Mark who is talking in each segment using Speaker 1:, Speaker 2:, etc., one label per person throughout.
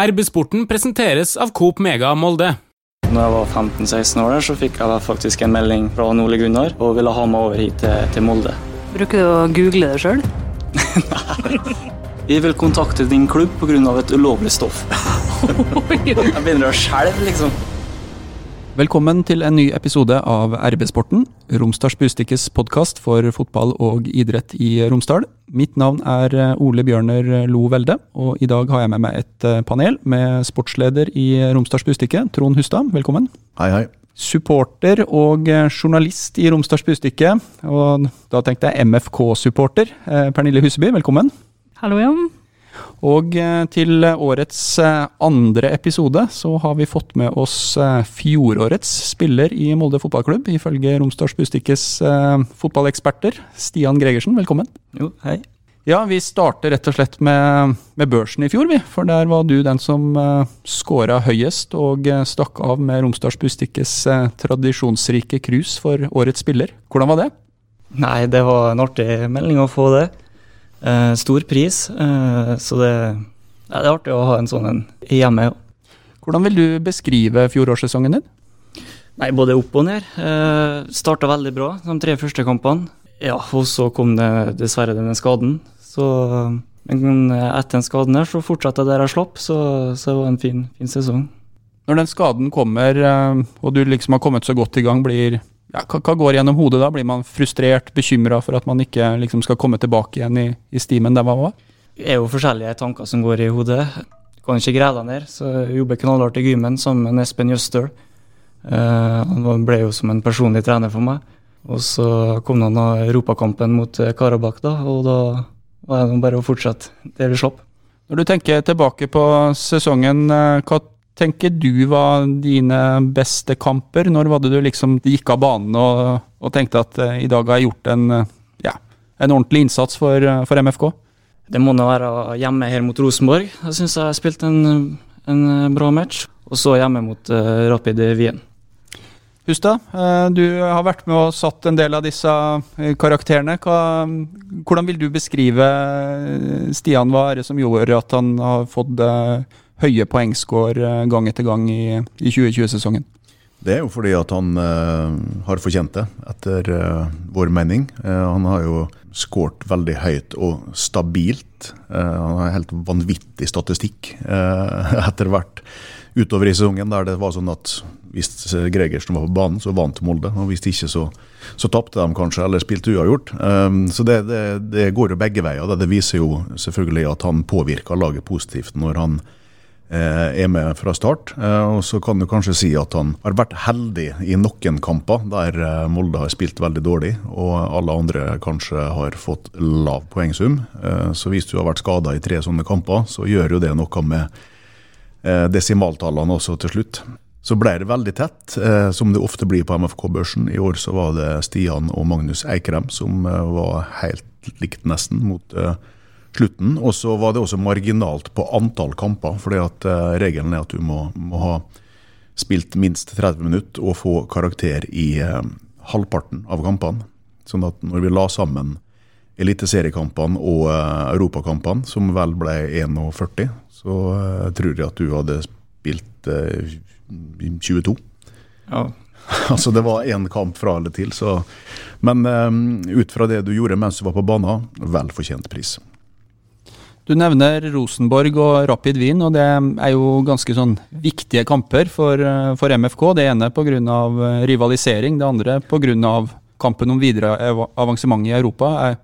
Speaker 1: RB-sporten presenteres av Coop Mega Molde.
Speaker 2: Når jeg var 15-16 år, der, så fikk jeg faktisk en melding fra Ole Gunnar og ville ha meg over hit til, til Molde.
Speaker 3: Bruker du å google det sjøl?
Speaker 2: Vi vil kontakte din klubb pga. et ulovlig stoff. jeg begynner å skjelve, liksom.
Speaker 4: Velkommen til en ny episode av RB-sporten, Romsdals Bustikkes podkast for fotball og idrett i Romsdal. Mitt navn er Ole Bjørner Lo Velde, og i dag har jeg med meg et panel med sportsleder i Romsdals Bustikke, Trond Hustad. Velkommen.
Speaker 5: Hei, hei.
Speaker 4: Supporter og journalist i Romsdals Bustikke, og da tenkte jeg MFK-supporter. Pernille Huseby, velkommen.
Speaker 3: Hallo, Jan.
Speaker 4: Og til årets andre episode så har vi fått med oss fjorårets spiller i Molde fotballklubb, ifølge Romsdals Bustikkes fotballeksperter. Stian Gregersen, velkommen.
Speaker 2: Jo, hei.
Speaker 4: Ja, vi starter rett og slett med, med børsen i fjor, vi. For der var du den som uh, scora høyest og stakk av med Romsdals Bustikkes tradisjonsrike cruise for årets spiller. Hvordan var det?
Speaker 2: Nei, det var en artig melding å få det. Eh, stor pris, eh, så det, ja, det er artig å ha en sånn en hjemme.
Speaker 4: Hvordan vil du beskrive fjorårssesongen din?
Speaker 2: Nei, både opp og ned. Eh, Starta veldig bra de tre første kampene. Ja, og så kom det dessverre denne skaden. Så, men etter den skaden her, så fortsatte jeg der jeg slapp, så, så det var en fin, fin sesong.
Speaker 4: Når den skaden kommer, eh, og du liksom har kommet så godt i gang, blir ja, hva, går gjennom hodet da? Blir man frustrert, bekymra for at man ikke liksom, skal komme tilbake igjen i, i stimen der man var?
Speaker 2: Det er jo forskjellige tanker som går i hodet. Du kan ikke greie deg ned, så jeg jobber knallhardt i gymmen sammen med Espen Jøstøl. Uh, han ble jo som en personlig trener for meg. Og så kom han av europakampen mot Karabakh, da, og da var det bare å fortsette der vi slapp.
Speaker 4: Når du tenker tilbake på sesongen, hva tenker du var dine beste kamper? Når var det du liksom gikk av banen og, og tenkte at uh, i dag har jeg gjort en, uh, ja, en ordentlig innsats for, uh, for, MFK?
Speaker 2: Det må nå være hjemme her mot Rosenborg. Jeg syns jeg spilte en, en bra match. Og så hjemme mot Rapid Wien.
Speaker 4: Hustad, du har vært med og satt en del av disse karakterene. Hva, hvordan vil du beskrive Stian? Hva er det som gjorde at han har fått høye poengscore gang etter gang i, i 2020-sesongen?
Speaker 5: Det er jo fordi at han uh, har fortjent det, etter uh, vår mening. Uh, han har jo skåret veldig høyt og stabilt. han har helt vanvittig statistikk etter hvert utover i sesongen, der det var sånn at hvis Gregersen var på banen, så vant Molde. Og hvis ikke, så, så tapte de kanskje, eller spilte uavgjort. Um, så det, det, det, går jo begge veier. Det, det viser jo selvfølgelig at han påvirker laget positivt når han er med fra start. Og så kan du kanskje si at han har vært heldig i noen kamper der Molde har spilt veldig dårlig, og alle andre kanskje har fått lav poengsum. Så hvis du har vært skada i tre sånne kamper, så gjør jo det noe med desimaltallene også til slutt. Så ble det veldig tett, som det ofte blir på MFK-børsen. I år så var det Stian og Magnus Eikrem som var helt likt nesten mot slutten. Og så var det også marginalt på antall kamper, fordi at uh, regelen er at du må, må, ha spilt minst 30 minutter og få karakter i eh, halvparten av kampene. Sånn at når vi la sammen eliteseriekampene og eh, europakampene, som vel ble 41, så tror jeg at du hadde spilt 22.
Speaker 2: Ja.
Speaker 5: altså det var én kamp fra eller til, så Men ut fra det du gjorde mens du var på banen, vel fortjent pris.
Speaker 4: Du nevner Rosenborg og Rapid Wien, og det er jo ganske sånn viktige kamper for, for MFK. Det ene pga. rivalisering, det andre pga. kampen om videre avansement i Europa. Er,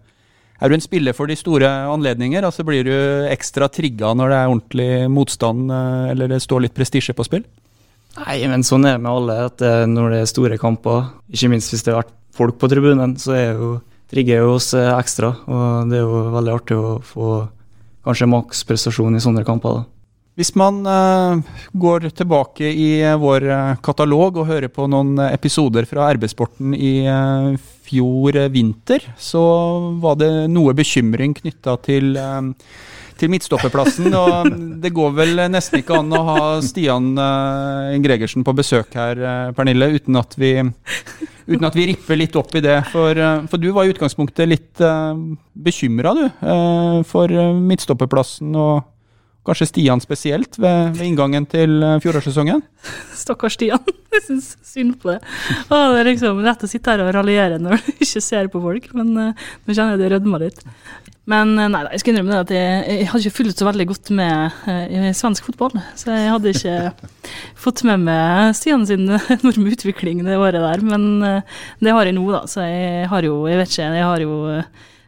Speaker 4: er, du en spiller for de store anledninger? Altså Blir du ekstra trigga når det er ordentlig motstand, eller det står litt prestisje på spill?
Speaker 2: Nei, men sånn er det med alle. at Når det er store kamper, ikke minst hvis det har vært folk på tribunen, så er jo, trigger jo oss ekstra. Og det er jo veldig artig å få kanskje maksprestasjon i sånne kamper. da.
Speaker 4: Hvis man uh, går tilbake i uh, vår uh, katalog og hører på noen episoder fra RB-sporten i fjor vinter, så var det noe bekymring knytta til, til midtstopperplassen. og det går vel nesten ikke an å ha Stian Gregersen på besøk her, Pernille, uten at vi uten at vi ripper litt opp i det. For, for du var i utgangspunktet litt bekymra, du, for midtstopperplassen og kanskje Stian spesielt, ved, ved inngangen til eh, fjorårssesongen?
Speaker 3: Stakkars Stian. Jeg syns synd på det. Å, det er liksom lett å sitte her og raljere når du ikke ser på folk, men uh, nå kjenner jeg det rødmer litt. Men nei da, jeg skal innrømme det at jeg, jeg hadde ikke fulgt så veldig godt med uh, i svensk fotball. Så jeg hadde ikke fått med meg Stian sin enorme utvikling det året der. Men det har jeg nå, da. Så jeg har jo, jeg vet ikke, jeg har jo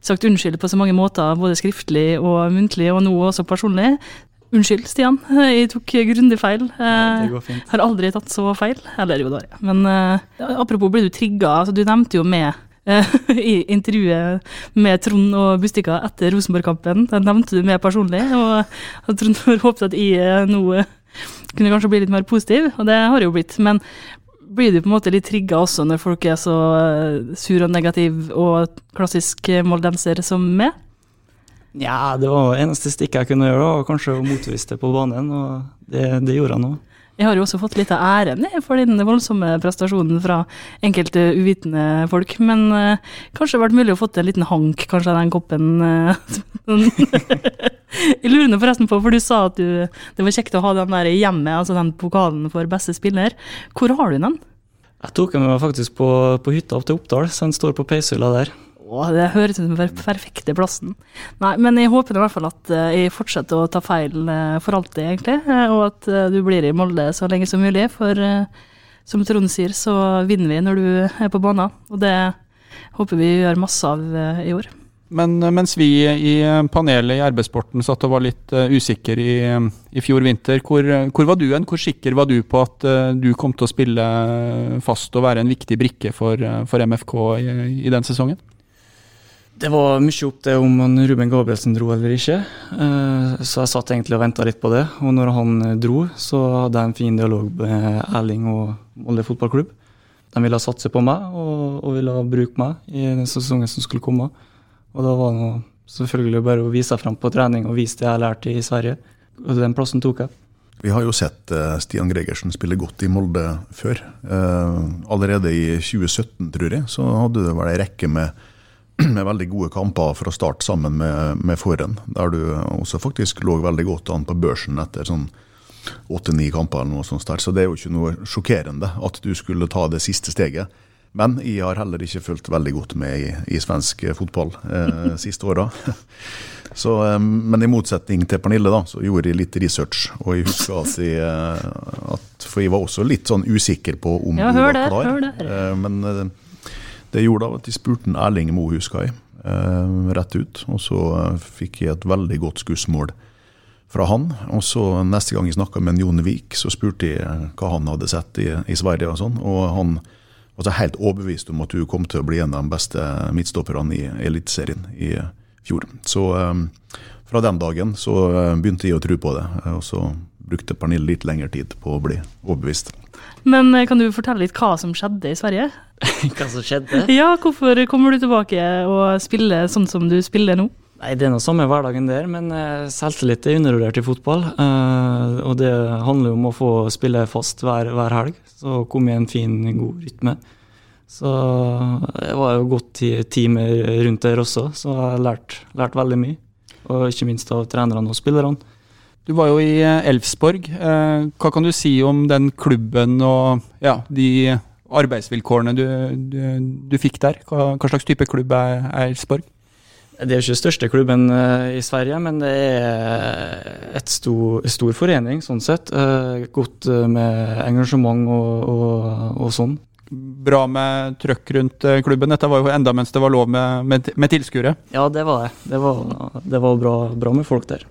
Speaker 3: sagt unnskyld på så mange måter, både skriftlig og muntlig, og nå også personlig. Unnskyld, Stian. Jeg tok grundig feil.
Speaker 2: Fint.
Speaker 3: Har aldri tatt så feil. Eller jo, det har jeg. Men apropos blir du trigga. Altså, du nevnte jo med i intervjuet med Trond og Bustika etter Rosenborg-kampen. Den nevnte du meg personlig. Og, Trond har håpet at jeg uh, nå kunne kanskje bli litt mer positiv, og det har jeg jo blitt. Men blir du på en måte litt trigga også når folk er så sur og negativ og klassisk moldenser som meg?
Speaker 2: Ja, det var eneste stikket jeg kunne gjøre, og kanskje å motvise det på banen. Og det, det gjorde jeg nå.
Speaker 3: Jeg har jo også fått litt av æren for den voldsomme prestasjonen fra enkelte uvitende folk. Men uh, kanskje det vært mulig å få en liten hank kanskje av den koppen. Uh, jeg lurer nå forresten på, for du sa at du, det var kjekt å ha den der hjemme, altså den pokalen for beste spiller. Hvor har du den?
Speaker 2: Jeg tok den med meg faktisk på, på hytta opp til Oppdal, så den står på peishylla der.
Speaker 3: Å, det høres ut som den perfekte plassen. Nei, men jeg håper i hvert fall at eh, jeg fortsetter å ta feil eh, for alltid, egentlig. eh, Og at du blir i Molde så lenge som mulig. For som Trond sier, så vinner vi når du er på banen. Og det håper vi gjør masse av i år.
Speaker 4: Men mens vi i panelet i arbeidssporten satt og var litt usikre i, i fjor vinter, hvor, hvor var du hen? Hvor sikker var du på at du kom til å spille fast og være en viktig brikke for, for MFK i, i den sesongen?
Speaker 2: Det var mye opp til om Ruben Gabrielsen dro eller ikke, eh, så jeg satt egentlig og venta litt på det. Og når han eh, dro, så hadde jeg en fin dialog med Erling og Molde fotballklubb. De ville satse på meg og, ville bruke meg i den sesongen som skulle komme. Og da var det selvfølgelig bare å vise seg fram på trening og vise det jeg lærte i Sverige. Og den plassen tok jeg.
Speaker 5: Vi har jo sett eh, Stian Gregersen spille godt i Molde før. Allerede i 2017, tror jeg, så hadde det vært ei rekke med, med veldig gode kamper fra start sammen med, med Forhen. Der du også faktisk lå veldig godt an på børsen etter sånn åtte-ni kamper eller noe sånt. Der. Så det er jo ikke noe sjokkerende at du skulle ta det siste steget. Men jeg har heller ikke fulgt veldig godt med i, i svensk fotball eh, siste åra. Så, eh, men i motsetning til Pernille, da, så gjorde jeg litt research. Og jeg husker at jeg, eh, at, For jeg var også litt sånn usikker på om
Speaker 3: Ja,
Speaker 5: hun var klar.
Speaker 3: Det, det.
Speaker 5: Eh, Men eh, det gjorde at jeg spurte Erling Moe, Huskai eh, rett ut. Og så eh, fikk jeg et veldig godt skussmål fra han. Og så neste gang jeg snakka med Jon Vik, så spurte jeg eh, hva han hadde sett i, i Sverige og sånn. Og han var så helt overbevist om at du kom til å bli en av de beste midtstopperne i Eliteserien i fjor. Så eh, fra den dagen så begynte jeg å tro på det. Og så brukte Pernille litt lengre tid på å bli overbevist.
Speaker 3: Men eh, kan du fortelle litt hva som skjedde i Sverige?
Speaker 2: Hva som skjedde?
Speaker 3: Ja, hvorfor kommer du tilbake og spiller sånn som du spiller nå?
Speaker 2: Nei, Det er noe samme hverdagen der, men eh, selvtillit er undervurdert i fotball. Eh, og det handler jo om å få spille fast hver, hver helg, så komme i en fin, god rytme. Så jeg var jo godt i team rundt der også, så jeg har lært, lært veldig mye. Og ikke minst av trenerne og spillerne.
Speaker 4: Du var jo i eh, Elfsborg. Eh, Hva kan du si om den klubben og ja, de arbeidsvilkårene du, du, du fikk der? Hva, hva slags type klubb er Elfsborg?
Speaker 2: Det er jo ikke den største klubben eh, i Sverige, men det er et stor, stor forening sånn sett. Godt med engasjement og, og, og sånn.
Speaker 4: Bra med trøkk rundt eh, klubben. Dette var jo enda mens det var lov med, med, med tilskuere.
Speaker 2: Ja, det var det. Det var, det var bra, bra med folk der.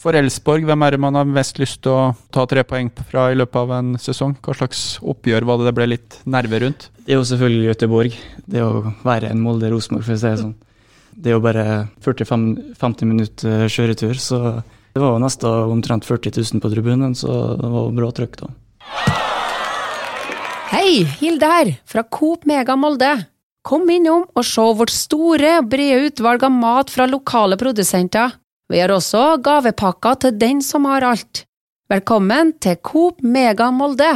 Speaker 4: For Elsborg, hvem er det man har mest lyst til å ta tre poeng fra i løpet av en sesong? Hva slags oppgjør var det det ble litt nerve rundt?
Speaker 2: Det er jo selvfølgelig Göteborg. Det å være en Molde-Rosenborg, for å si det sånn. Det er jo bare 40-50 minutter kjøretur, så det var jo nesten omtrent 40 000 på tribunen, så det var bra trøkk da.
Speaker 6: Hei, Hilde her, fra Coop Mega Molde. Kom innom og se vårt store, brede utvalg av mat fra lokale produsenter. Vi har også gavepakker til den som har alt. Velkommen til Coop Mega Molde.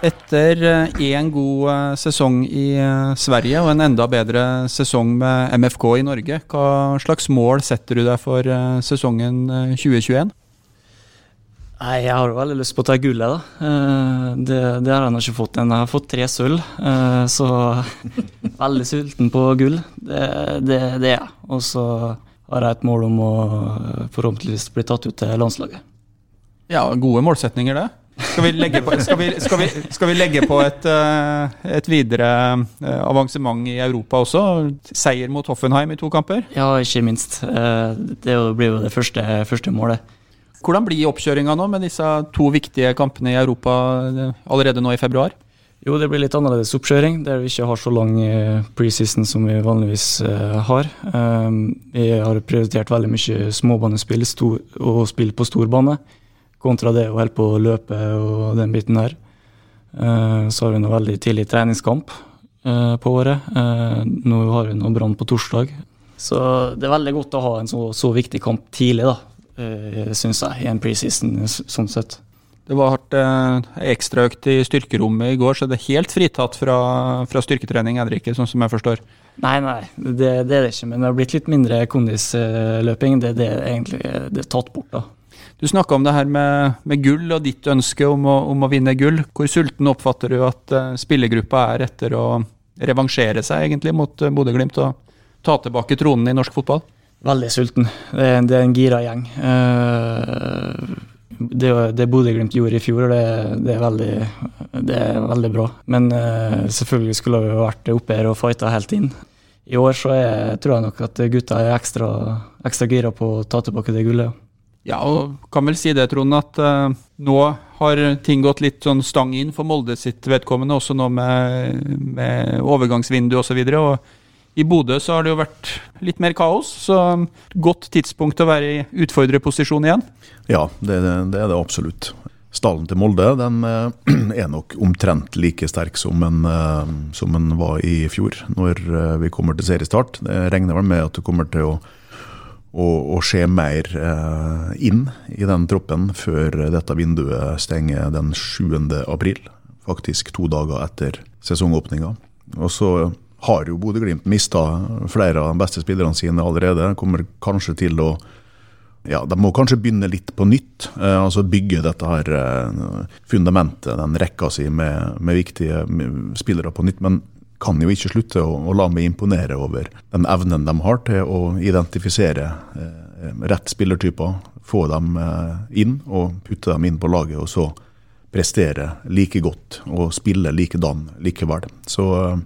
Speaker 4: Etter én god eh, sesong i eh, Sverige og en enda bedre sesong med MFK i Norge, hva slags mål setter du deg for eh, sesongen eh, 2021?
Speaker 2: Nei, Jeg har jo veldig lyst på å ta gullet, da. Eh, Det, det har jeg ikke fått ennå. Jeg har fått tre sølv, eh, så veldig sulten på gull. Det, det, det er jeg. Og så har jeg et mål om å eh, forhåpentligvis bli tatt ut til landslaget.
Speaker 4: Ja, gode målsetninger, det. Skal vi legge på, skal vi, skal vi, skal vi legge på et, et videre avansement i Europa også? Seier mot Hoffenheim i to kamper?
Speaker 2: Ja, ikke minst. Det blir jo det første, første målet.
Speaker 4: Hvordan blir oppkjøringa nå med disse to viktige kampene i Europa eh, allerede nå i februar?
Speaker 2: Jo, det blir litt annerledes oppkjøring, der vi ikke har så lang eh, preseason som vi vanligvis eh, har. Um, vi har prioritert veldig mye småbanespill og spill på storbane, kontra det å holde på å løpe og den biten der. Eh, så har vi noe veldig tidlig treningskamp eh, på året. Eh, nå har vi nå Brann på torsdag. Så det er veldig godt å ha en så, så viktig kamp tidlig, da, uh, syns jeg, i en preseason sånn sett.
Speaker 4: Det var hardt eh, ekstraøkt i styrkerommet i går, så det er helt fritatt fra, fra styrketrening, er det ikke, sånn som jeg forstår.
Speaker 2: Nei, nei, det, det er det ikke. Men det har blitt litt mindre kondisløping. Det, det er egentlig det er tatt bort, da.
Speaker 4: Du snakka om det her med, med gull og ditt ønske om å, om å vinne gull. Hvor sulten oppfatter du at eh, spillergruppa er etter å revansjere seg egentlig mot Bodø-Glimt og ta tilbake tronen i norsk fotball?
Speaker 2: Veldig sulten. Det er, det er en gira gjeng. Eh, det, det Bodø-Glimt gjorde i fjor, det, det, er veldig, det er veldig bra. Men eh, selvfølgelig skulle vi vært oppe her og fighta helt inn. I år så er, tror jeg nok at gutta er ekstra, ekstra gira på å ta tilbake det gullet.
Speaker 4: Ja, og kan vel si det, Trond, at eh, nå har ting gått litt sånn stang inn for Molde sitt vedkommende, også nå med, med overgangsvindu osv. Og, så videre, og i Bodø så har det jo vært litt mer kaos, så godt tidspunkt å være i utfordrerposisjon igjen.
Speaker 5: Ja, det, det er det absolutt. Stallen til Molde den eh, er nok omtrent like sterk som den, eh, som en var i fjor, når eh, vi kommer til seriestart. Det regner vel med at det kommer til å, å, å skje mer inn i den troppen før dette vinduet stenger den 7. april. Faktisk to dager etter sesongåpninga. Og så har jo Bodø-Glimt mista flere av de beste spillerne sine allerede. Kommer kanskje til å ja, De må kanskje begynne litt på nytt. Eh, altså Bygge dette her eh, fundamentet, den rekka si med, med viktige spillere på nytt. Men kan jo ikke slutte å, å la meg imponere over den evnen de har til å identifisere eh, rett spillertyper. Få dem eh, inn og putte dem inn på laget, og så prestere like godt og spille likedan likevel. Så eh,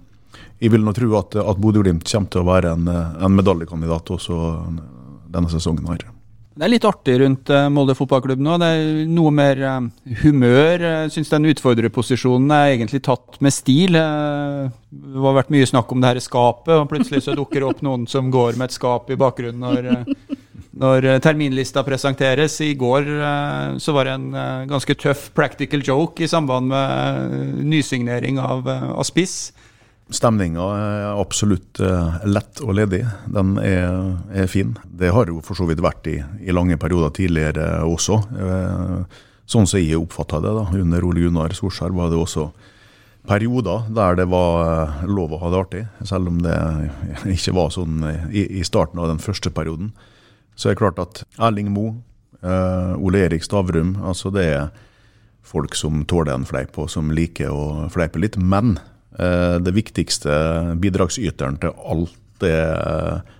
Speaker 5: jeg vil nå tro at, at Bodø-Glimt kommer til å være en, en medaljekandidat også denne sesongen. her.
Speaker 4: Det er litt artig rundt eh, Molde fotballklubb nå. Det er noe mer eh, humør. Jeg syns den utfordrerposisjonen er egentlig tatt med stil. Eh, Det har vært mye snakk om det her skapet, og plutselig så dukker det opp noen som går med et skap i bakgrunnen når, når terminlista presenteres. I går så var det en ganske tøff practical joke i samband med nysignering av spiss.
Speaker 5: Stemninga er absolutt eh, lett og ledig. Den er, er fin. Det har jo for så vidt vært i, i lange perioder tidligere også. Eh, sånn som jeg oppfatta det da, under Ole Gunnar Solskjær, var det også perioder der det var eh, lov å ha det artig, selv om det ikke var sånn i, i starten av den første perioden. Så er det klart at Erling eh, Ole Erik Stavrum, altså det er folk som tåler en fleip, og som liker å fleipe litt. Men det viktigste bidragsyteren til alt det eh,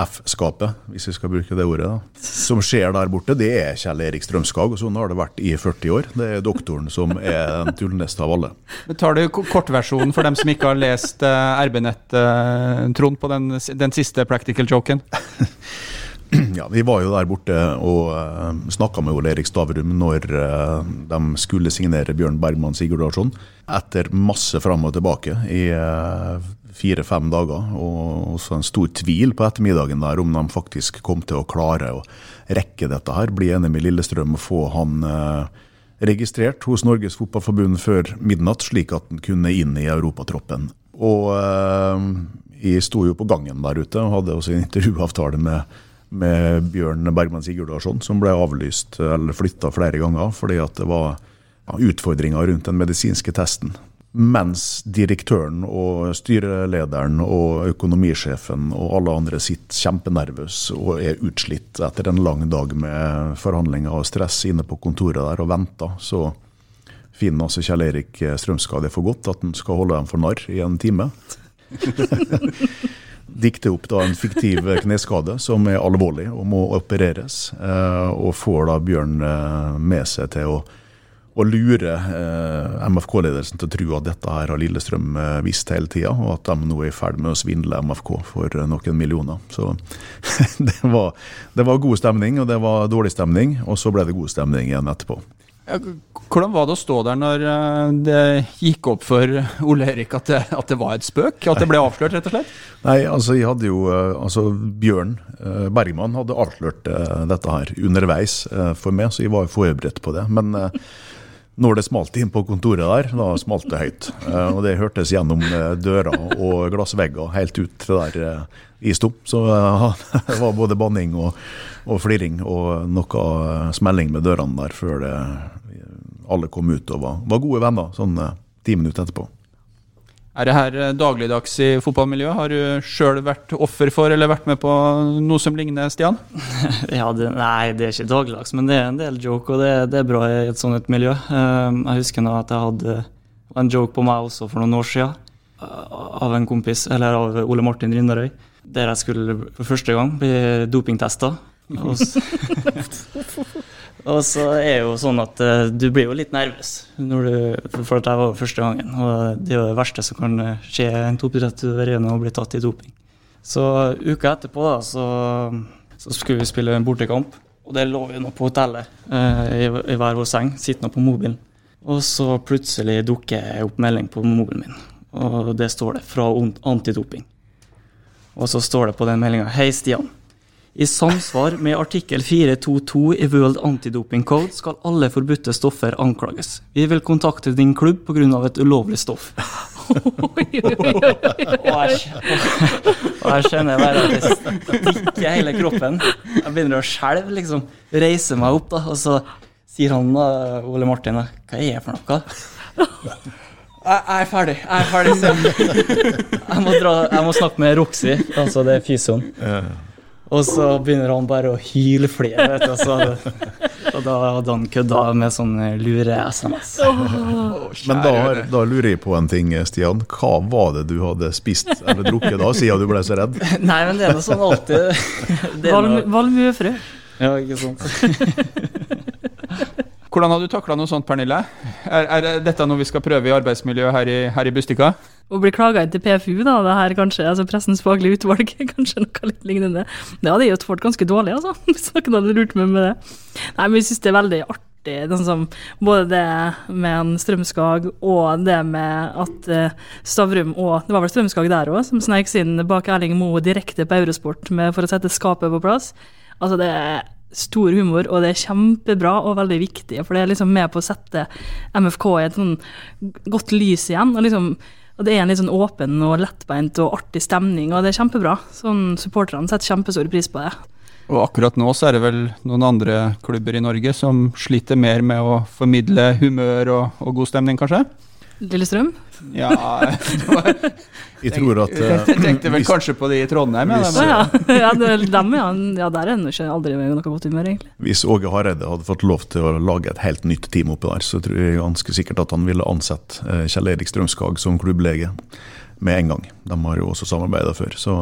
Speaker 5: F-skapet, hvis vi skal bruke det ordet, da, som skjer der borte, det er Kjell Erik Strømskag. Og sånn har det vært i 40 år. Det er doktoren som er den tullneste av alle.
Speaker 4: Men Tar du kortversjonen for dem som ikke har lest eh, RB-nett, eh, Trond, på den, den siste practical joken?
Speaker 5: Ja, Vi var jo der borte og uh, snakka med Ole Erik Stavrum når uh, de skulle signere Bjørn Bergman Sigurdarsson. Etter masse fram og tilbake i uh, fire-fem dager, og også en stor tvil på ettermiddagen der om de faktisk kom til å klare å rekke dette her. Bli enig med Lillestrøm og få han eh, registrert hos Norges Fotballforbund før midnatt, slik at han kunne inn i europatroppen. Og eh, jeg sto jo på gangen der ute og hadde også en intervjuavtale med, med Bjørn Bergman Sigurdarsson, som ble avlyst eller flytta flere ganger fordi at det var utfordringer rundt den medisinske testen. Mens direktøren og styrelederen og økonomisjefen og alle andre sitter kjempenervøse og er utslitt etter en lang dag med forhandlinger og stress inne på kontoret der og venter, så finner altså Kjell Erik Strømskade for godt at han skal holde dem for narr i en time. Dikte opp da en fiktiv kneskade som er alvorlig og må opereres, eh, og får da Bjørn eh, med seg til å å lure eh, MFK-ledelsen til å tro at dette her har Lillestrøm visst hele tida, og at de nå er i ferd med å svindle MFK for noen millioner. Så det var, det var, god stemning, og det var dårlig stemning, og så ble det god stemning igjen etterpå.
Speaker 4: Hvordan var det å stå der når eh, det gikk opp for Ole Erik at det, at det var et spøk? At det ble avslørt, rett og slett?
Speaker 5: Nei, altså jeg hadde jo, eh, altså Bjørn Bergman hadde avslørt dette her underveis for meg, så jeg var forberedt på det. Men når det smalt inn på kontoret der, da smalt det høyt. Og det hørtes gjennom døra og glassvegger helt ut til der i sto. Så det var både banning og, og fliring og noe smelling med dørene der før det, alle kom ut og var, var gode venner sånn ti minutter etterpå.
Speaker 4: Er det her eh, dagligdags i fotballmiljøet? Har du sjøl vært offer for eller vært med på noe som ligner, Stian?
Speaker 2: ja, det, Nei, det er ikke dagligdags, men det er en del joke, og det, det er bra i et sånt miljø. Eh, jeg husker nå at jeg hadde en joke på meg også for noen år siden, eh, av en kompis, eller av Ole Martin Rindarøy, der jeg skulle for første gang bli dopingtesta. Og så er det jo sånn at uh, du blir jo litt nervøs når du, for at jeg var første gangen. Og det er jo det verste som kan skje en toppidrettsutøver, er å bli tatt i doping. Så uka etterpå da, så, så skulle vi spille en bortekamp. Og det lå vi nå på hotellet uh, i, i, hver vår seng, sittende på mobilen. Og så plutselig dukker jeg opp melding på mobilen min, og det står det fra antidoping. Og så står det på den meldinga Hei, Stian. I samsvar med artikkel 422 i World Antidoping Code skal alle forbudte stoffer anklages. Vi vil kontakte din klubb pga. et ulovlig stoff. og jeg kjenner bare at det stikker hele kroppen. Jeg begynner å skjelve, liksom. Reiser meg opp, da, og så sier han da, Ole Martin hva er det for noe? Jeg, er ferdig. Jeg er ferdig. Jeg må, dra, jeg må snakke med Roxy, altså det er fysioen. Og så begynner han bare å hylflire, vet du. Så, og da hadde han kødda med sånn lure-SMS.
Speaker 5: Oh, Men da, da, lurer jeg på en ting, Stian. Hva var det du hadde spist eller drukket da, siden du ble så redd?
Speaker 2: Nei, men det er nå sånn alltid
Speaker 3: Valmuefrø.
Speaker 2: Ja, ikke sant.
Speaker 4: Hvordan har du takla noe sånt, Pernille? Er, er, dette noe vi skal prøve i arbeidsmiljøet her i, her i Bustika?
Speaker 3: Å bli klaga inn til PFU, da, det her kanskje, altså Pressens faglige utvalg, kanskje noe litt lignende. Det hadde gjort folk ganske dårlig, altså, hvis noen hadde lurt meg med det. Nei, men vi syns det er veldig artig, sånn som både det med en Strømskag og det med at uh, Stavrum og Det var vel Strømskag der òg, som sneik inn bak Erling Moe direkte på Eurosport med, for å sette skapet på plass. Altså, det er stor humor, og det er kjempebra og veldig viktig. For det er liksom med på å sette MFK i et sånn godt lys igjen. og liksom og det er en litt sånn åpen og lettbeint og artig stemning, og det er kjempebra. Sånn Supporterne setter kjempestor pris på det.
Speaker 4: Og akkurat nå så er det vel noen andre klubber i Norge som sliter mer med å formidle humør og, og god stemning, kanskje?
Speaker 3: Lillestrøm?
Speaker 4: Ja
Speaker 5: Jeg tror at uh,
Speaker 4: Jeg tenkte vel hvis, kanskje på de i Trondheim.
Speaker 3: Hvis, ja, ja, dem, ja. ja, der er det ikke aldri noe godt humør, egentlig.
Speaker 5: Hvis Åge Hareide hadde fått lov til å lage et helt nytt team oppi der, så tror jeg ganske sikkert at han ville ansett uh, Kjell Erik Strømskag som klubblege med en gang. De har jo også samarbeida før. Så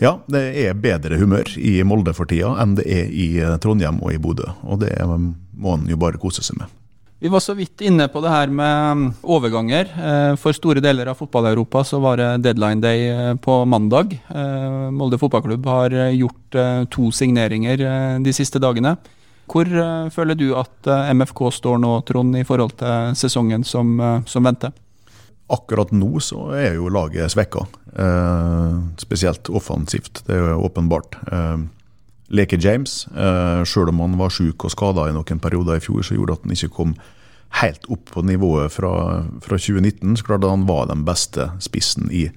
Speaker 5: ja, det er bedre humør i Molde for tida enn det er i eh, Trondheim og i Bodø. Og det må han jo bare kose seg med.
Speaker 4: Vi var så vidt inne på det her med um, overganger. Eh, for store deler av fotball-Europa så var det deadline day eh, på mandag. Eh, Molde fotballklubb har gjort to signeringer de siste dagene. Hvor føler du at MFK står nå, Trond, i forhold til sesongen som, som venter?
Speaker 5: Akkurat nå så er jo laget svekka, spesielt offensivt. Det er jo åpenbart. Leke James, uh, selv om han var syk og skada i noen perioder i fjor, så gjorde at han ikke kom helt opp på nivået fra, fra 2019. Så klart han var den beste spissen i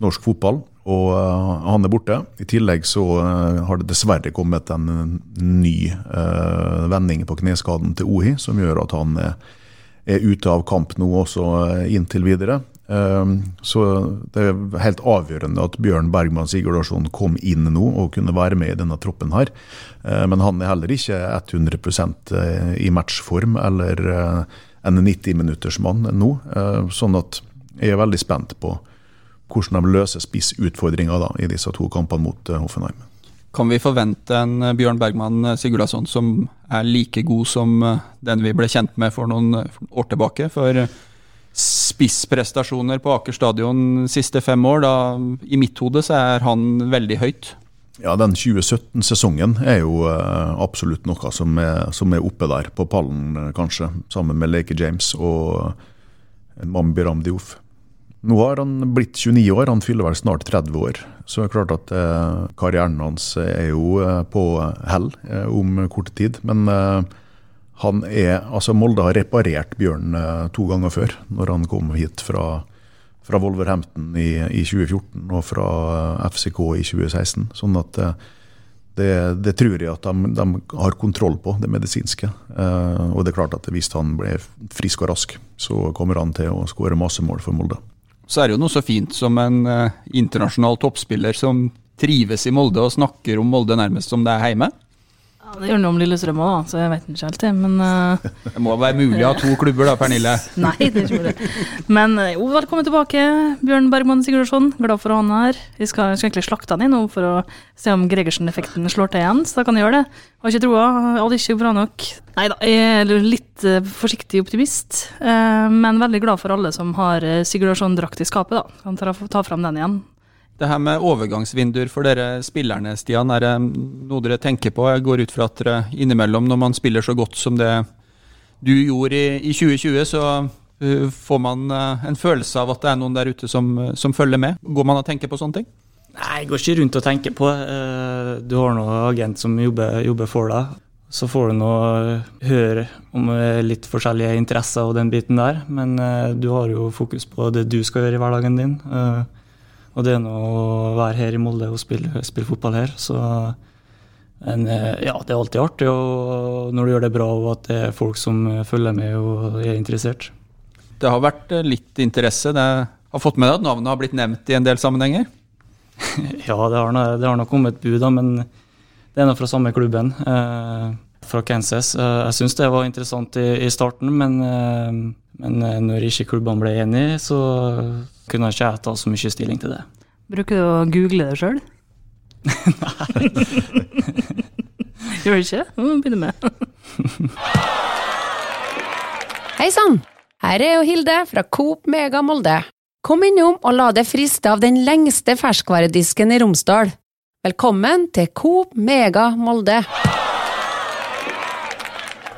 Speaker 5: norsk fotball, og uh, han er borte. I tillegg så uh, har det dessverre kommet en ny vending på kneskaden til Ohi, som gjør at han er, er ute av kamp nå også eh, inntil videre. Um, så det er helt avgjørende at Bjørn Bergman Sigurdarsson kom inn nå og kunne være med i denne troppen her. Uh, men han er heller ikke 100 eh, i matchform eller uh, en 90-minuttersmann nå. Uh, sånn at jeg er veldig spent på hvordan de løser spissutfordringa i disse to kampene mot Hoffenheim.
Speaker 4: Kan vi forvente en Bjørn Bergman Sigurdasson som er like god som den vi ble kjent med for noen år tilbake? For spissprestasjoner på Aker stadion siste fem år, da i mitt hode så er han veldig høyt.
Speaker 5: Ja, den 2017-sesongen er jo uh, absolutt noe som er, som er, oppe der på pallen, uh, kanskje. Sammen med Leke James og Mambi Ramdiouf. Nå har han blitt 29 år, han fyller vel snart 30 år. Så det er klart at karrieren hans er jo på hell om kort tid. Men han er, altså Molde har reparert Bjørn eh, to ganger før, når han kom hit fra, fra Wolverhampton i, i, 2014 og fra eh, FCK i 2016. Sånn at eh, det, det tror jeg at de, de, har kontroll på, det medisinske. Og det er klart at hvis han blir frisk og rask, så kommer han til å skåre masse mål for Molde.
Speaker 4: Så er det jo noe så fint som en internasjonal toppspiller som trives i Molde og snakker om Molde nærmest som det er hjemme.
Speaker 3: Ja, Det gjør noe om Lillestrøm òg, så jeg vet ikke helt det, men uh,
Speaker 4: Det må være mulig å ha to klubber da, Pernille?
Speaker 3: Nei, det tror jeg. Men uh, jo, velkommen tilbake, Bjørn Bergman Sigurdsson. Glad for å ha han her. Vi skal, skal, egentlig slakte han inn nå for å se om Gregersen-effekten slår til igjen, så da kan jeg gjøre det. Har ikke troa, hadde ikke bra nok. Nei da, jeg er litt uh, forsiktig optimist, men veldig glad for alle som har Sigurdsson-drakt i skapet, da. Kan ta, ta fram den igjen.
Speaker 4: Det her med overgangsvinduer for dere spillerne, Stian, er det noe dere tenker på? Jeg går ut fra at dere innimellom, når man spiller så godt som det du gjorde i, i 2020, så uh, får man uh, en følelse av at det er noen der ute som, uh, som, følger med. Går man og tenker på sånne ting?
Speaker 2: Nei, jeg går ikke rundt og tenker på. Du har noen agent som jobber, jobber for deg. Så får du nå høre om litt forskjellige interesser og den biten der, men du har jo fokus på det du skal gjøre i hverdagen din. Og det er nå å være her i Molde og spille, spille fotball her, så en, eh, ja, det er alltid artig og når du gjør det bra og at det er folk som følger med og er interessert.
Speaker 4: Det har vært eh, litt interesse. Det har fått med deg at navnet har blitt nevnt i en del sammenhenger?
Speaker 2: ja, det har, det har nok kommet bud, da, men det er nå fra samme klubben. Eh, fra Kansas. Eh, jeg syns det var interessant i, i starten, men, eh, men når ikke klubbene ble enige, så kunne jeg ikke ta så mye stilling til det.
Speaker 3: Bruker du å google det sjøl? Nei. Gjør du ikke? Nå må begynne med.
Speaker 6: Hei sann! Her er jo Hilde fra Coop Mega Molde. Kom innom og la deg friste av den lengste ferskvaredisken i Romsdal. Velkommen til Coop Mega Molde.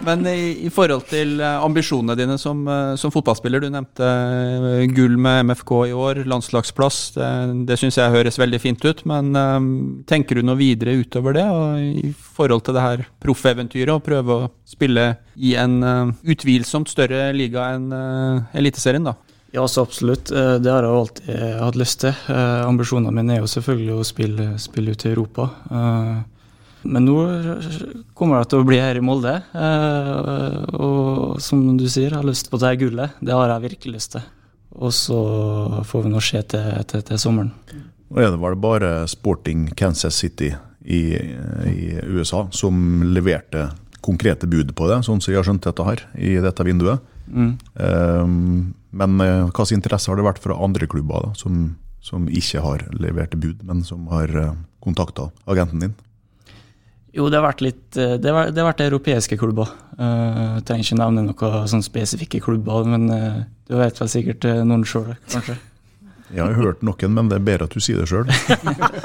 Speaker 4: Men i, i, forhold til eh, ambisjonene dine som, eh, som, fotballspiller, du nevnte eh, gull med MFK i år, landslagsplass. Det, det syns jeg høres veldig fint ut. Men tenker du noe videre utover det, i forhold til det her proffeventyret, og prøve å spille i en utvilsomt større liga enn Eliteserien, da?
Speaker 2: Ja, så absolutt. Det har jeg alltid hatt lyst til. Ambisjonene mine er jo selvfølgelig å spille, spille ut i Europa. Men nå kommer det til å bli her i Molde. Eh, og som du sier, jeg har lyst på det gullet. Det har jeg virkelig lyst til. Og så får vi nå se til, til, til sommeren.
Speaker 5: Nå er det vel bare Sporting Kansas City i, i, USA som leverte konkrete bud på det, sånn som jeg har skjønt dette her, i dette vinduet. Mm. Um, men hva slags interesse har det vært fra andre klubber da, som, som ikke har levert bud, men som har eh, kontakta agenten din?
Speaker 2: Jo, det har vært litt eh, Det har, det har vært europeiske klubber. Uh, trenger ikke nevne noen sånn spesifikke klubber, men uh, du vet vel sikkert noen sjøl, kanskje?
Speaker 5: Jeg har hørt noen, men det er bedre at du sier det sjøl.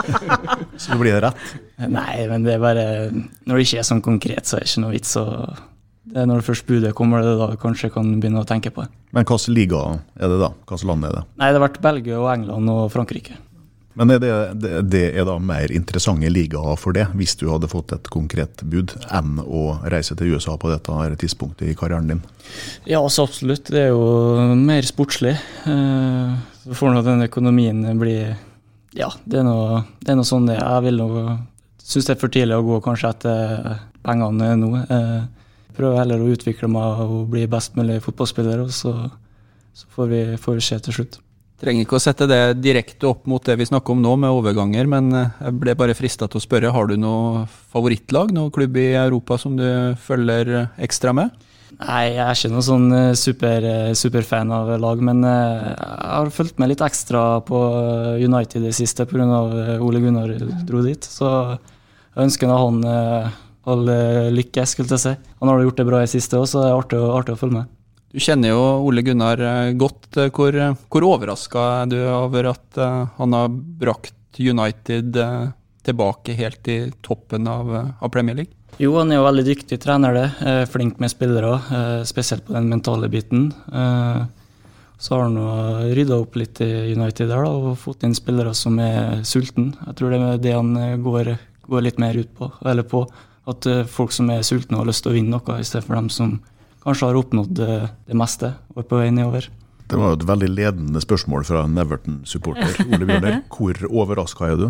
Speaker 5: så blir det rett.
Speaker 2: Nei, men det er bare Når det ikke er sånn konkret, så er det ikke noe vits. det er når det først budet kommer, det da kanskje kan begynne å tenke på det.
Speaker 5: Men hvilken liga er det da? Hvilket land er det?
Speaker 2: Nei, Det har vært Belgia og England og Frankrike.
Speaker 5: Men er det, det, er da mer interessante ligaer for det, hvis du hadde fått et konkret bud, enn å reise til USA på dette tidspunktet i karrieren din?
Speaker 2: Ja, så absolutt. Det er jo mer sportslig. Eh, så får nå den økonomien bli Ja, det er noe, det er noe sånn det Jeg vil nå synes det er for tidlig å gå kanskje etter pengene nå. Eh, prøver heller å utvikle meg og bli best mulig fotballspiller, og så, så får, vi, får vi se til slutt.
Speaker 4: Trenger ikke å sette det direkte opp mot det vi snakker om nå, med overganger, men eh, jeg ble bare frista til å spørre. Har du noe favorittlag, noen klubb i Europa som du følger ekstra med?
Speaker 2: Nei, jeg er ikke noen sånn eh, super, eh, superfan av lag, men jeg har fulgt med litt ekstra på United i det siste pga. Ole Gunnar dro dit. Så jeg ønsker han all lykke, skulle jeg si. Han har gjort det bra i det siste òg, så det er artig, artig å følge med.
Speaker 4: Du kjenner jo Ole Gunnar eh, godt. Eh, hvor, eh, hvor overraska er du over at han har brakt United tilbake helt i toppen av, av Premier League?
Speaker 2: Jo, han er jo veldig dyktig trener, det. Flink med spillere, spesielt på den mentale biten. Så har han rydda opp litt i United der og fått inn spillere som er sultne. Jeg tror det er det han går, går litt mer ut på. På at folk som er sultne har lyst til å vinne noe, i stedet for dem som kanskje har oppnådd det, det meste og er på vei nedover.
Speaker 5: Det var jo et veldig ledende spørsmål fra en Everton-supporter. Ole Bjørner, hvor overraska er du?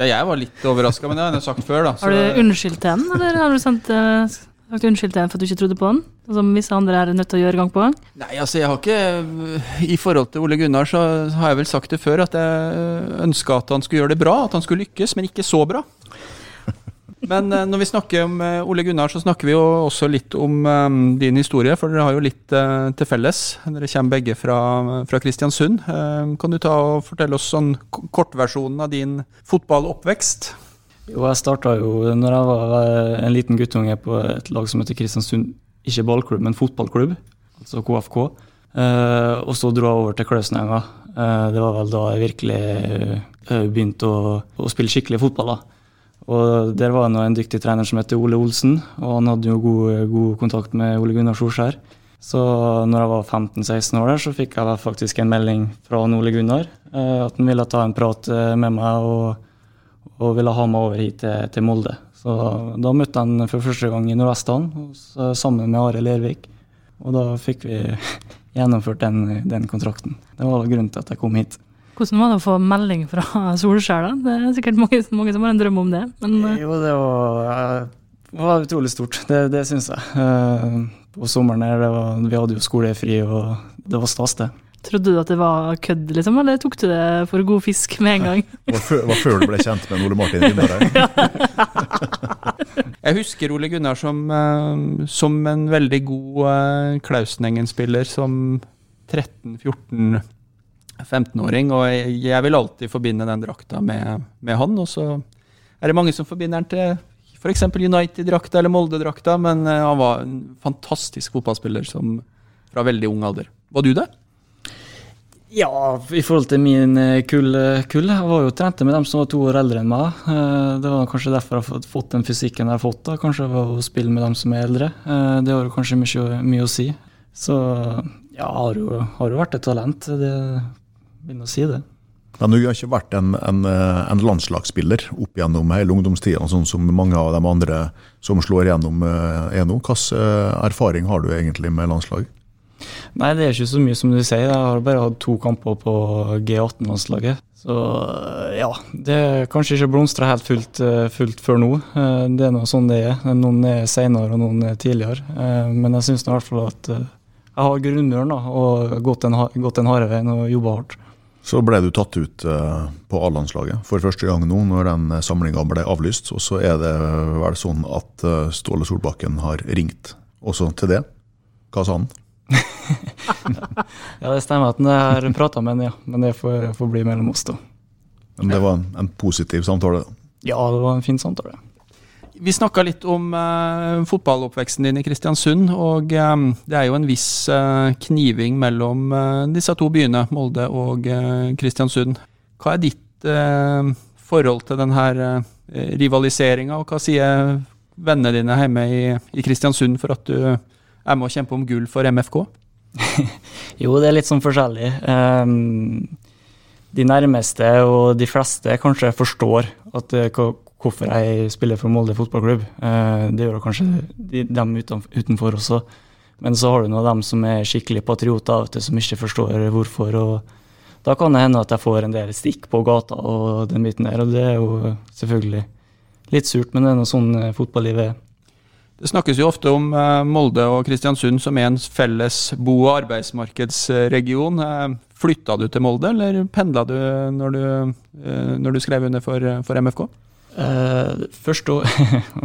Speaker 4: Ja, jeg var litt overraska, men det har jeg sagt før. da.
Speaker 3: Så... Har du unnskyldt henne, eller har du sendt, uh, sagt unnskyld til henne for at du ikke trodde på den? Som visse andre er nødt til å gjøre gang på gang?
Speaker 4: Nei, altså jeg har ikke I forhold til Ole Gunnar så har jeg vel sagt det før, at jeg ønska at han skulle gjøre det bra, at han skulle lykkes, men ikke så bra. Men uh, når vi snakker om uh, Ole Gunnar, så snakker vi jo også litt om um, din historie. For dere har jo litt til felles. Dere kommer begge fra, fra Kristiansund. kan du ta og fortelle oss sånn kortversjonen av din fotballoppvekst?
Speaker 2: Jo, jeg starta jo når jeg var en liten guttunge på et lag som heter Kristiansund. Ikke ballklubb, men fotballklubb, altså KFK. og så dro jeg over til Kløsnenga. det var vel da jeg virkelig begynte å, å spille skikkelig fotball. da. Og Der var det en dyktig trener som heter Ole Olsen, og han hadde jo god, god kontakt med Ole Gunnar Solskjær. Så når jeg var 15-16 år der, så fikk jeg faktisk en melding fra Ole Gunnar eh, at han ville ta en prat eh, med meg og, og ville ha meg over hit til, til, Molde. Så da møtte han for første gang i Nordvestland sammen med Are Lervik. Og da fikk vi gjennomført den, den kontrakten. Det var grunnen til at jeg kom hit.
Speaker 3: Hvordan var det å få melding fra Solskjær? da? Det er sikkert mange, mange, som har en drøm om det. Men,
Speaker 2: eh, jo, det var, det var utrolig stort. Det, det syns jeg. Eh, på sommeren her, var, vi hadde jo skolefri, og det var stas, det.
Speaker 3: Trodde du at det var kødd, liksom, eller tok du det for god fisk med en gang?
Speaker 5: Det var før, du ble kjent med Ole Martin Gunnar?
Speaker 4: Jeg husker Ole Gunnar som, eh, som en veldig god Klausenengen-spiller som 13-14 15-åring, og jeg vil alltid forbinde den drakta med, med, han. Og så er det mange som forbinder den til f.eks. United-drakta eller Molde-drakta, men eh, han var en fantastisk fotballspiller som, fra veldig ung alder. Var du det?
Speaker 2: Ja, i forhold til min eh, kull, eh, kull Jeg var jo trente med dem som var to år eldre enn meg. Det var kanskje derfor jeg har fått den fysikken jeg har fått. da, Kanskje ved å spille med dem som er eldre. Det har jo kanskje mye, mye å si. Så ja, har jo, har jo vært et talent. Det begynne å si det.
Speaker 5: Men du har ikke vært en, en, en landslagsspiller opp gjennom hele ungdomstida, sånn som mange av de andre som slår gjennom eh, er nå. Hvilken eh, erfaring har du egentlig med landslag?
Speaker 2: Nei, det er ikke så mye som du sier. Jeg har bare hatt to kamper på G18-landslaget. Så ja, det er kanskje ikke blomstra helt fullt, eh, fullt, før nå. Det er noe sånn det er. Noen er seinere og noen er tidligere. Men jeg syns i hvert fall at jeg har grunnmuren og gått den, gått den harde veien og jobba hardt.
Speaker 5: Så ble du tatt ut uh, på A-landslaget for første gang nå når den samlinga ble avlyst. Og så er det vel sånn at uh, Ståle Solbakken har ringt også til det. Hva sa han?
Speaker 2: ja, det stemmer at han har prata med han, ja. Men det får, får bli mellom oss, da.
Speaker 5: Men det var en, en positiv samtale?
Speaker 2: Ja, det var en fin samtale.
Speaker 4: Vi snakka litt om uh, fotballoppveksten din i Kristiansund. Og um, det er jo en viss uh, kniving mellom uh, disse to byene, Molde og Kristiansund. Hva er ditt forhold til denne uh, rivaliseringa, og hva sier vennene dine hjemme i, i, Kristiansund for at du er med å kjempe om gull for MFK?
Speaker 2: jo, det er litt sånn forskjellig. Um, de nærmeste og de fleste kanskje forstår at hvorfor jeg spiller for Molde fotballklubb. Eh, det gjør kanskje de, dem utenfor også. Men så har du nå dem som er skikkelig patrioter, som ikke forstår hvorfor. og Da kan det hende at jeg får en del stikk på gata og den biten der. Og det er jo selvfølgelig litt surt, men det er noe sånn eh, fotballivet er.
Speaker 4: Det snakkes jo ofte om eh, Molde og Kristiansund som en felles bo- og arbeidsmarkedsregion. Flytta du til Molde, eller pendla du når du, når du skrev under for, for MFK?
Speaker 2: Eh, først da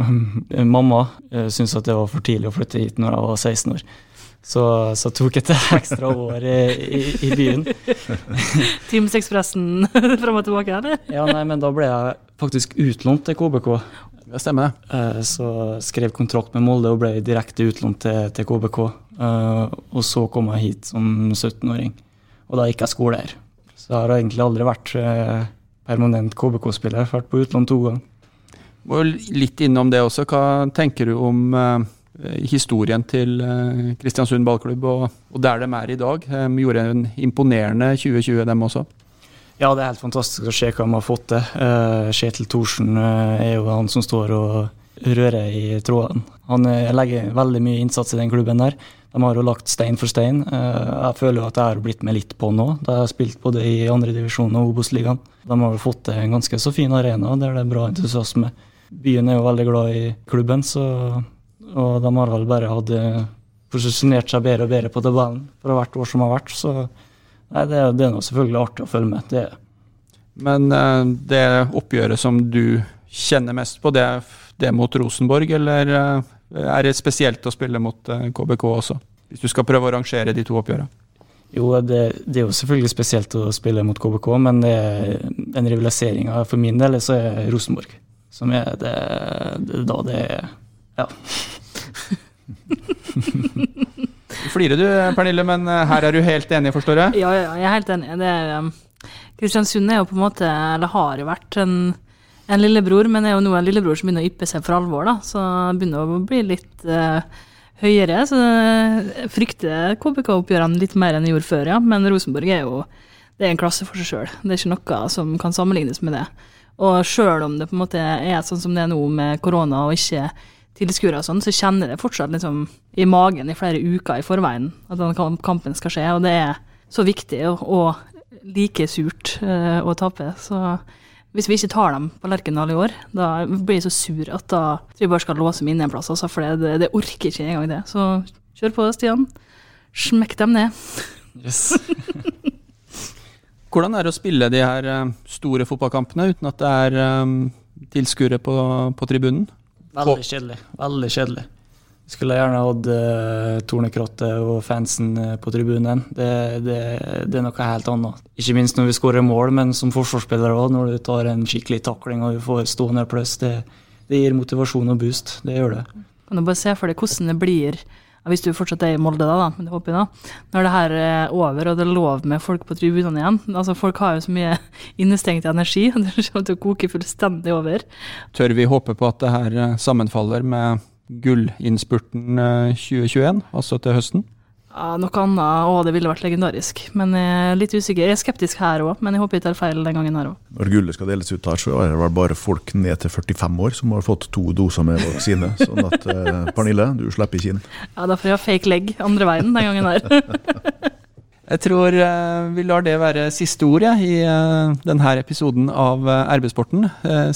Speaker 2: Mamma uh, syntes at det var for tidlig å flytte hit når jeg var 16 år. Så, så tok jeg et ekstra år i, i, i byen.
Speaker 3: Teamsekspressen fram og tilbake, eller?
Speaker 2: Ja, nei, men da ble jeg faktisk utlånt til KBK.
Speaker 4: Det stemmer, det.
Speaker 2: Eh, så skrev kontrakt med Molde og ble direkte utlånt til, til KBK. Uh, og så kom jeg hit som 17-åring, og da gikk jeg skole her. Så jeg har egentlig aldri vært eh, permanent KBK-spiller, vært på utlån to ganger.
Speaker 4: Og litt innom det også. Hva tenker du om eh, historien til eh, Kristiansund ballklubb, og, og der de er i dag? De gjorde en imponerende 2020, dem også.
Speaker 2: Ja, det er helt fantastisk å se hva de har fått til. Uh, Kjetil Thorsen uh, er jo han som står og rører i trådene. Han uh, legger veldig mye innsats i den klubben der. De har jo lagt stein for stein. Uh, jeg føler jo at jeg har blitt med litt på nå. Da jeg har spilt både i andredivisjon og Obos-ligaen. De har jo fått til en ganske så fin arena der det er bra entusiasme. Byen er jo veldig glad i klubben, så, og de har vel bare hatt posisjonert seg bedre og bedre på tabellen fra hvert år som har vært. så Nei, det, det er nå selvfølgelig artig å følge med. Det
Speaker 4: Men eh, det oppgjøret som du kjenner mest på, det er det mot Rosenborg, eller eh, er det spesielt å spille mot eh, KBK også? Hvis du skal prøve å rangere de to oppgjørene.
Speaker 2: Jo, det, det er jo selvfølgelig spesielt å spille mot KBK, men det er den rivaliseringa for min del så er Rosenborg. Som er det, det da det er Ja.
Speaker 4: Du flirer du, Pernille, men eh, her er du helt enig, forstår jeg?
Speaker 3: Ja, ja, jeg er helt enig. Det er, um, Kristiansund er jo på en måte, eller har jo vært en, en lillebror, men er jo nå en lillebror som begynner å yppe seg for alvor, da. Så det begynner å bli litt eh, høyere. Så jeg frykter KBK-oppgjørene litt mer enn jeg gjorde før, ja. Men Rosenborg er jo det er en klasse for seg sjøl. Det er ikke noe som kan sammenlignes med det. Og sjøl om det på en måte er sånn som det er nå med korona og ikke tilskuere og sånn, så kjenner jeg det fortsatt liksom i magen i flere uker i forveien at den kampen skal skje. Og det er så viktig og, og like surt uh, å tape. Så hvis vi ikke tar dem på Lerkendal i år, da blir jeg så sur at da tror jeg bare skal låse meg inne en plass, altså, for det, det, det orker ikke engang det. Så kjør på, Stian. Smekk dem ned.
Speaker 2: Yes.
Speaker 4: Hvordan er det å spille de her eh, store fotballkampene uten at det er um, tilskuere på, på tribunen?
Speaker 2: Veldig kjedelig. Veldig kjedelig. Skulle gjerne hatt uh, Tornekrottet og fansen eh, på tribunen. Det, det, det er noe helt annet. Ikke minst når vi skårer mål, men som forsvarsspiller òg, når du tar en skikkelig takling og du får stående applaus. Det, det gir motivasjon og boost. Det gjør det.
Speaker 3: Kan du bare se for deg hvordan det blir hvis du fortsatt er i Molde, da, da, men det håper jeg da, når det her er over og det er lov med folk på tribunene igjen. Altså, Folk har jo så mye innestengt energi, og det kommer til å koke fullstendig over.
Speaker 4: Tør vi håpe på at det her eh, sammenfaller med gullinnspurten eh, 2021, altså til høsten?
Speaker 3: Ja, noe annet, å, det ville vært legendarisk. Men jeg er litt usikker. Jeg er skeptisk her òg, men jeg håper jeg tar feil den gangen her òg.
Speaker 5: Når gullet skal deles ut her, så er det vel bare folk ned til 45 år som har fått to doser med vaksine. Sånn at eh, Pernille, du slipper ikke inn.
Speaker 3: Ja, da får jeg ha fake leg andre veien den gangen her.
Speaker 4: Jeg tror eh, vi lar det være siste ord i eh, denne episoden av eh, RB-sporten.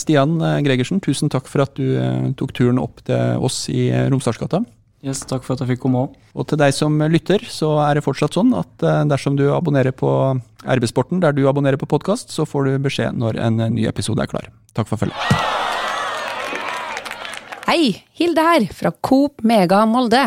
Speaker 4: Stian Gregersen, tusen takk for at du tok turen opp til oss i Romsdalsgata.
Speaker 2: Yes, takk for at jeg fikk komme òg.
Speaker 4: Og til deg som lytter, så er det fortsatt sånn at dersom du abonnerer på RB-sporten der du abonnerer på podkast, så får du beskjed når en ny episode er klar. Takk for følget.
Speaker 6: Hei, Hilde her, fra Coop Mega Molde.